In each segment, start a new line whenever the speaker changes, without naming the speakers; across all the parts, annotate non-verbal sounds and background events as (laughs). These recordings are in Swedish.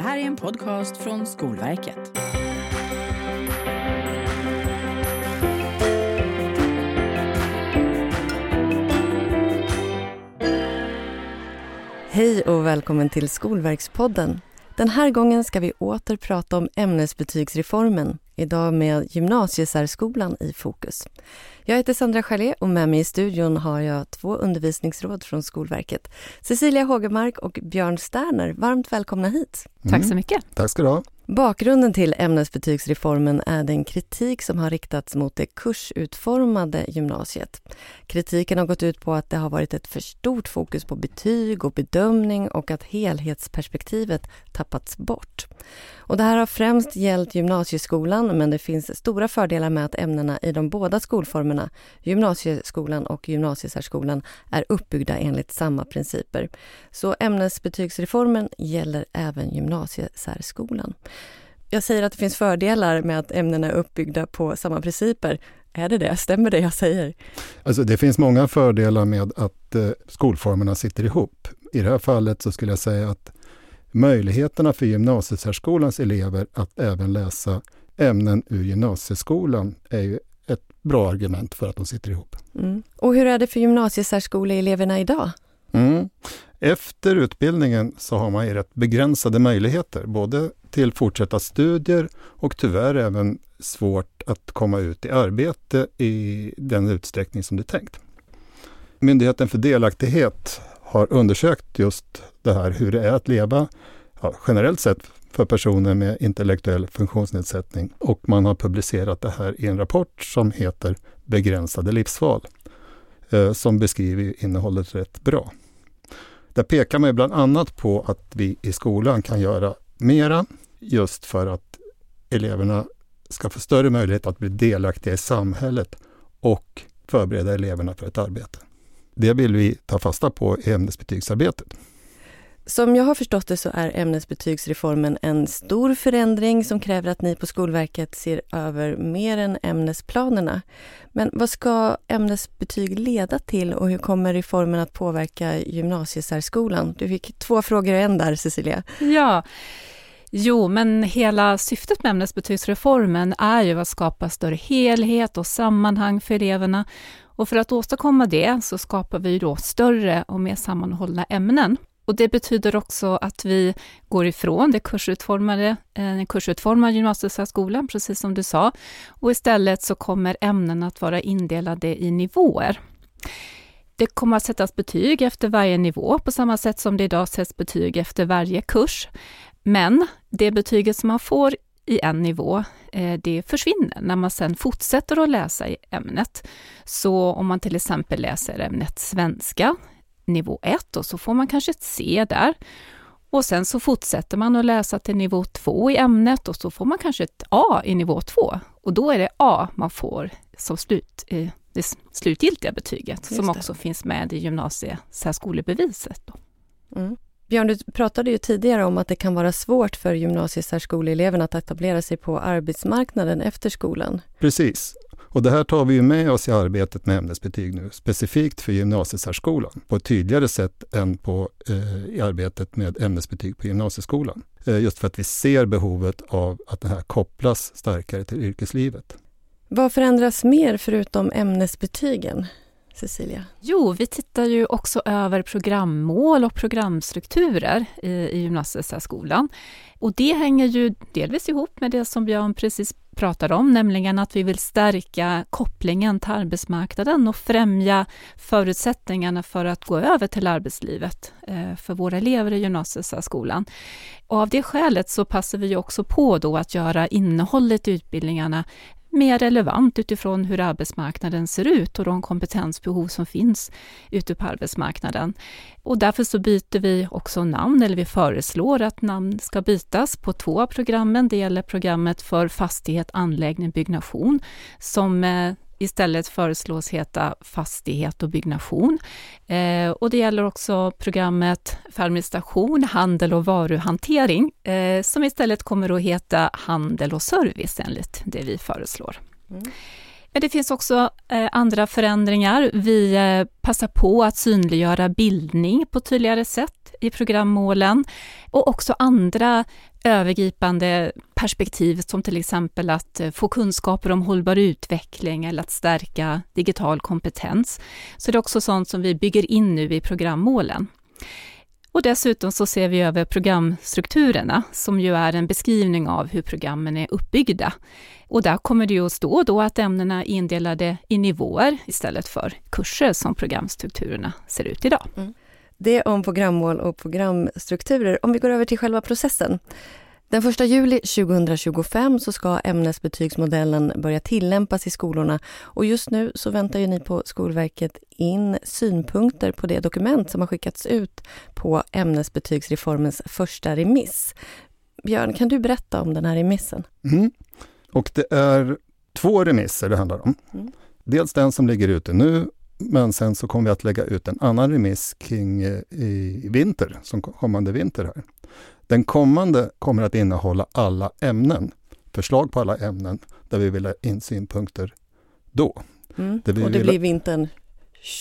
Det här är en podcast från Skolverket.
Hej och välkommen till Skolverkspodden. Den här gången ska vi åter prata om ämnesbetygsreformen, idag med gymnasiesärskolan i fokus. Jag heter Sandra Jalé och med mig i studion har jag två undervisningsråd från Skolverket. Cecilia Hågemark och Björn Sterner. Varmt välkomna hit.
Mm. Tack så mycket.
Tack ska du ha.
Bakgrunden till ämnesbetygsreformen är den kritik som har riktats mot det kursutformade gymnasiet. Kritiken har gått ut på att det har varit ett för stort fokus på betyg och bedömning och att helhetsperspektivet tappats bort. Och det här har främst gällt gymnasieskolan men det finns stora fördelar med att ämnena i de båda skolformerna, gymnasieskolan och gymnasiesärskolan, är uppbyggda enligt samma principer. Så ämnesbetygsreformen gäller även gymnasiesärskolan. Jag säger att det finns fördelar med att ämnena är uppbyggda på samma principer. Är det det? Stämmer det jag säger?
Alltså det finns många fördelar med att eh, skolformerna sitter ihop. I det här fallet så skulle jag säga att möjligheterna för gymnasiesärskolans elever att även läsa ämnen ur gymnasieskolan är ju ett bra argument för att de sitter ihop.
Mm. Och hur är det för gymnasiesärskoleeleverna idag?
Mm. Efter utbildningen så har man ju rätt begränsade möjligheter, både till fortsatta studier och tyvärr även svårt att komma ut i arbete i den utsträckning som det är tänkt. Myndigheten för delaktighet har undersökt just det här hur det är att leva ja, generellt sett för personer med intellektuell funktionsnedsättning och man har publicerat det här i en rapport som heter Begränsade livsval eh, som beskriver innehållet rätt bra. Där pekar man bland annat på att vi i skolan kan göra mera just för att eleverna ska få större möjlighet att bli delaktiga i samhället och förbereda eleverna för ett arbete. Det vill vi ta fasta på i ämnesbetygsarbetet.
Som jag har förstått det så är ämnesbetygsreformen en stor förändring som kräver att ni på Skolverket ser över mer än ämnesplanerna. Men vad ska ämnesbetyg leda till och hur kommer reformen att påverka gymnasiesärskolan? Du fick två frågor i en där, Cecilia.
Ja, Jo, men hela syftet med ämnesbetygsreformen är ju att skapa större helhet och sammanhang för eleverna. Och för att åstadkomma det så skapar vi då större och mer sammanhållna ämnen. Och det betyder också att vi går ifrån det kursutformade, eh, den kursutformade gymnasiesärskolan, precis som du sa, och istället så kommer ämnena att vara indelade i nivåer. Det kommer att sättas betyg efter varje nivå, på samma sätt som det idag sätts betyg efter varje kurs. Men det betyget som man får i en nivå, eh, det försvinner när man sedan fortsätter att läsa i ämnet. Så om man till exempel läser ämnet svenska, nivå 1, och så får man kanske ett C där. Och sen så fortsätter man att läsa till nivå 2 i ämnet och så får man kanske ett A i nivå 2. Och då är det A man får som slut, eh, det slutgiltiga betyget, Just som också finns med i gymnasiesärskolebeviset.
Mm. Björn, du pratade ju tidigare om att det kan vara svårt för gymnasiesärskoleeleverna att etablera sig på arbetsmarknaden efter skolan.
Precis. Och det här tar vi ju med oss i arbetet med ämnesbetyg nu, specifikt för gymnasiesärskolan, på ett tydligare sätt än på, eh, i arbetet med ämnesbetyg på gymnasieskolan. Eh, just för att vi ser behovet av att det här kopplas starkare till yrkeslivet.
Vad förändras mer förutom ämnesbetygen? Cecilia?
Jo, vi tittar ju också över programmål och programstrukturer i, i gymnasiesärskolan. Och det hänger ju delvis ihop med det som Björn precis pratade om, nämligen att vi vill stärka kopplingen till arbetsmarknaden och främja förutsättningarna för att gå över till arbetslivet eh, för våra elever i gymnasiesärskolan. Och av det skälet så passar vi också på då att göra innehållet i utbildningarna mer relevant utifrån hur arbetsmarknaden ser ut och de kompetensbehov som finns ute på arbetsmarknaden. Och därför så byter vi också namn, eller vi föreslår att namn ska bytas på två av programmen. Det gäller programmet för fastighet, anläggning, byggnation som eh, istället föreslås heta fastighet och byggnation. Eh, och det gäller också programmet för administration, handel och varuhantering eh, som istället kommer att heta handel och service enligt det vi föreslår. Mm. Men det finns också eh, andra förändringar. Vi eh, passar på att synliggöra bildning på tydligare sätt i programmålen och också andra övergripande perspektiv som till exempel att eh, få kunskaper om hållbar utveckling eller att stärka digital kompetens. Så det är också sånt som vi bygger in nu i programmålen. Och dessutom så ser vi över programstrukturerna, som ju är en beskrivning av hur programmen är uppbyggda. Och där kommer det ju att stå då att ämnena är indelade i nivåer istället för kurser som programstrukturerna ser ut idag. Mm.
Det om programmål och programstrukturer. Om vi går över till själva processen. Den 1 juli 2025 så ska ämnesbetygsmodellen börja tillämpas i skolorna och just nu så väntar ju ni på Skolverket in synpunkter på det dokument som har skickats ut på ämnesbetygsreformens första remiss. Björn, kan du berätta om den här remissen?
Mm. Och det är två remisser det handlar om. Mm. Dels den som ligger ute nu, men sen så kommer vi att lägga ut en annan remiss kring eh, i vinter, som kommande vinter här. Den kommande kommer att innehålla alla ämnen, förslag på alla ämnen där vi vill ha in synpunkter då.
Mm. Det och det blir vintern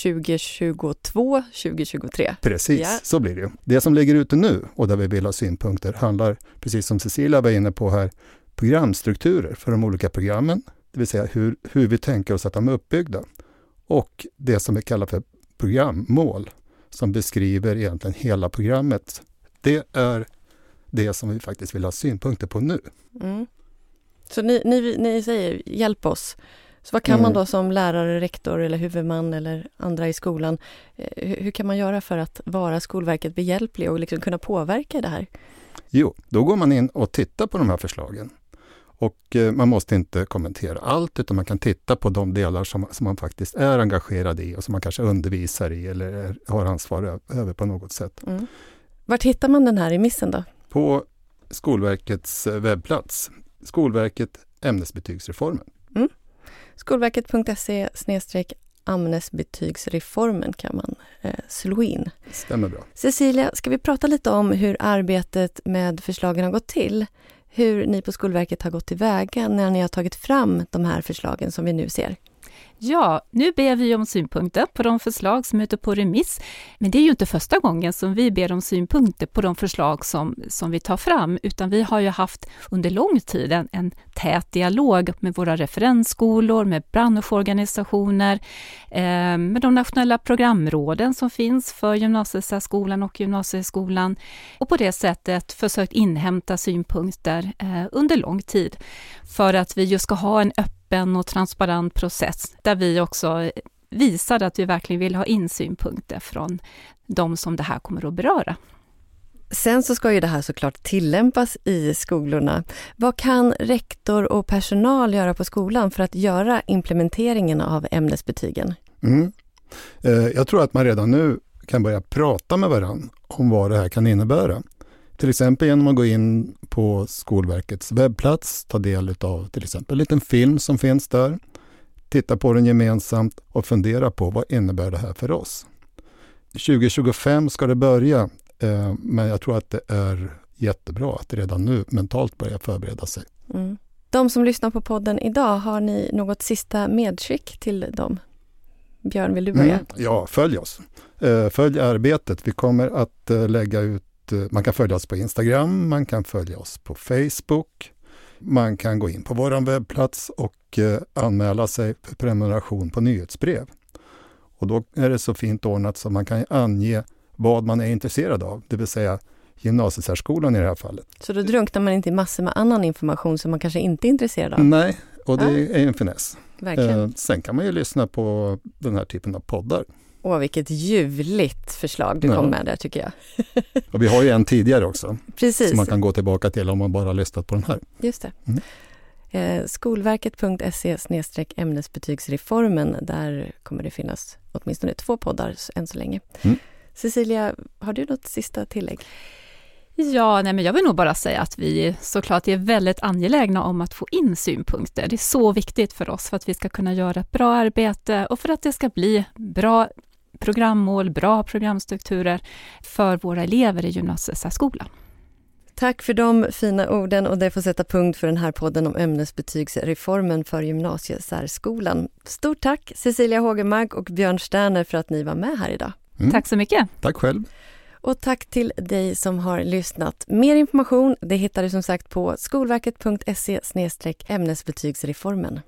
2022, 2023?
Precis, yeah. så blir det. Det som ligger ute nu och där vi vill ha synpunkter handlar, precis som Cecilia var inne på här, programstrukturer för de olika programmen, det vill säga hur, hur vi tänker oss att de är uppbyggda. Och det som vi kallar för programmål, som beskriver egentligen hela programmet. Det är det som vi faktiskt vill ha synpunkter på nu. Mm.
Så ni, ni, ni säger hjälp oss. Så vad kan mm. man då som lärare, rektor eller huvudman eller andra i skolan, eh, hur, hur, kan man göra för att vara Skolverket behjälplig och liksom kunna påverka det här?
Jo, då går man in och tittar på de här förslagen. Och eh, man måste inte kommentera allt, utan man kan titta på de delar som, som man faktiskt är engagerad i och som man kanske undervisar i eller är, har ansvar över på något sätt. Mm.
Vart hittar man den här remissen då?
På Skolverkets eh, webbplats, Skolverket ämnesbetygsreformen. Mm.
Skolverket.se ämnesbetygsreformen kan man eh, slå in.
Stämmer bra.
Cecilia, ska vi prata lite om hur arbetet med förslagen har gått till? Hur ni på Skolverket har gått tillväga när ni har tagit fram de här förslagen som vi nu ser?
Ja, nu ber vi om synpunkter på de förslag som är ute på remiss. Men det är ju inte första gången som vi ber om synpunkter på de förslag som, som vi tar fram, utan vi har ju haft under lång tid en, en tät dialog med våra referensskolor, med branschorganisationer, eh, med de nationella programråden som finns för gymnasiesärskolan och gymnasieskolan och på det sättet försökt inhämta synpunkter eh, under lång tid för att vi just ska ha en öppen öppen och transparent process där vi också visar att vi verkligen vill ha in synpunkter från de som det här kommer att beröra.
Sen så ska ju det här såklart tillämpas i skolorna. Vad kan rektor och personal göra på skolan för att göra implementeringen av ämnesbetygen? Mm.
Eh, jag tror att man redan nu kan börja prata med varandra om vad det här kan innebära. Till exempel genom att gå in på Skolverkets webbplats, ta del av till exempel en liten film som finns där, titta på den gemensamt och fundera på vad innebär det här för oss. 2025 ska det börja, eh, men jag tror att det är jättebra att redan nu mentalt börja förbereda sig. Mm.
De som lyssnar på podden idag, har ni något sista medskick till dem? Björn, vill du börja? Mm,
ja, följ oss. Eh, följ arbetet. Vi kommer att eh, lägga ut Eh, man kan följa oss på Instagram, man kan följa oss på Facebook. Man kan gå in på vår webbplats och eh, anmäla sig för prenumeration på nyhetsbrev. Och då är det så fint ordnat så man kan ange vad man är intresserad av, det vill säga gymnasiesärskolan i det här fallet.
Så då drunknar man inte i massor med annan information som man kanske inte är intresserad av?
Nej, och det ja. är en finess. Verkligen. Eh, sen kan man ju lyssna på den här typen av poddar.
Åh, vilket ljuvligt förslag du ja. kom med där tycker jag. (laughs)
och vi har ju en tidigare också. Precis. Som man kan gå tillbaka till om man bara har lyssnat på den här.
Just det. Mm. Eh, Skolverket.se ämnesbetygsreformen. Där kommer det finnas åtminstone två poddar än så länge. Mm. Cecilia, har du något sista tillägg?
Ja, nej men jag vill nog bara säga att vi såklart är väldigt angelägna om att få in synpunkter. Det är så viktigt för oss för att vi ska kunna göra ett bra arbete och för att det ska bli bra programmål, bra programstrukturer för våra elever i gymnasiesärskolan.
Tack för de fina orden och det får sätta punkt för den här podden om ämnesbetygsreformen för gymnasiesärskolan. Stort tack Cecilia Hågemark och Björn Sterner för att ni var med här idag.
Mm. Tack så mycket.
Tack själv.
Och tack till dig som har lyssnat. Mer information det hittar du som sagt på skolverket.se ämnesbetygsreformen.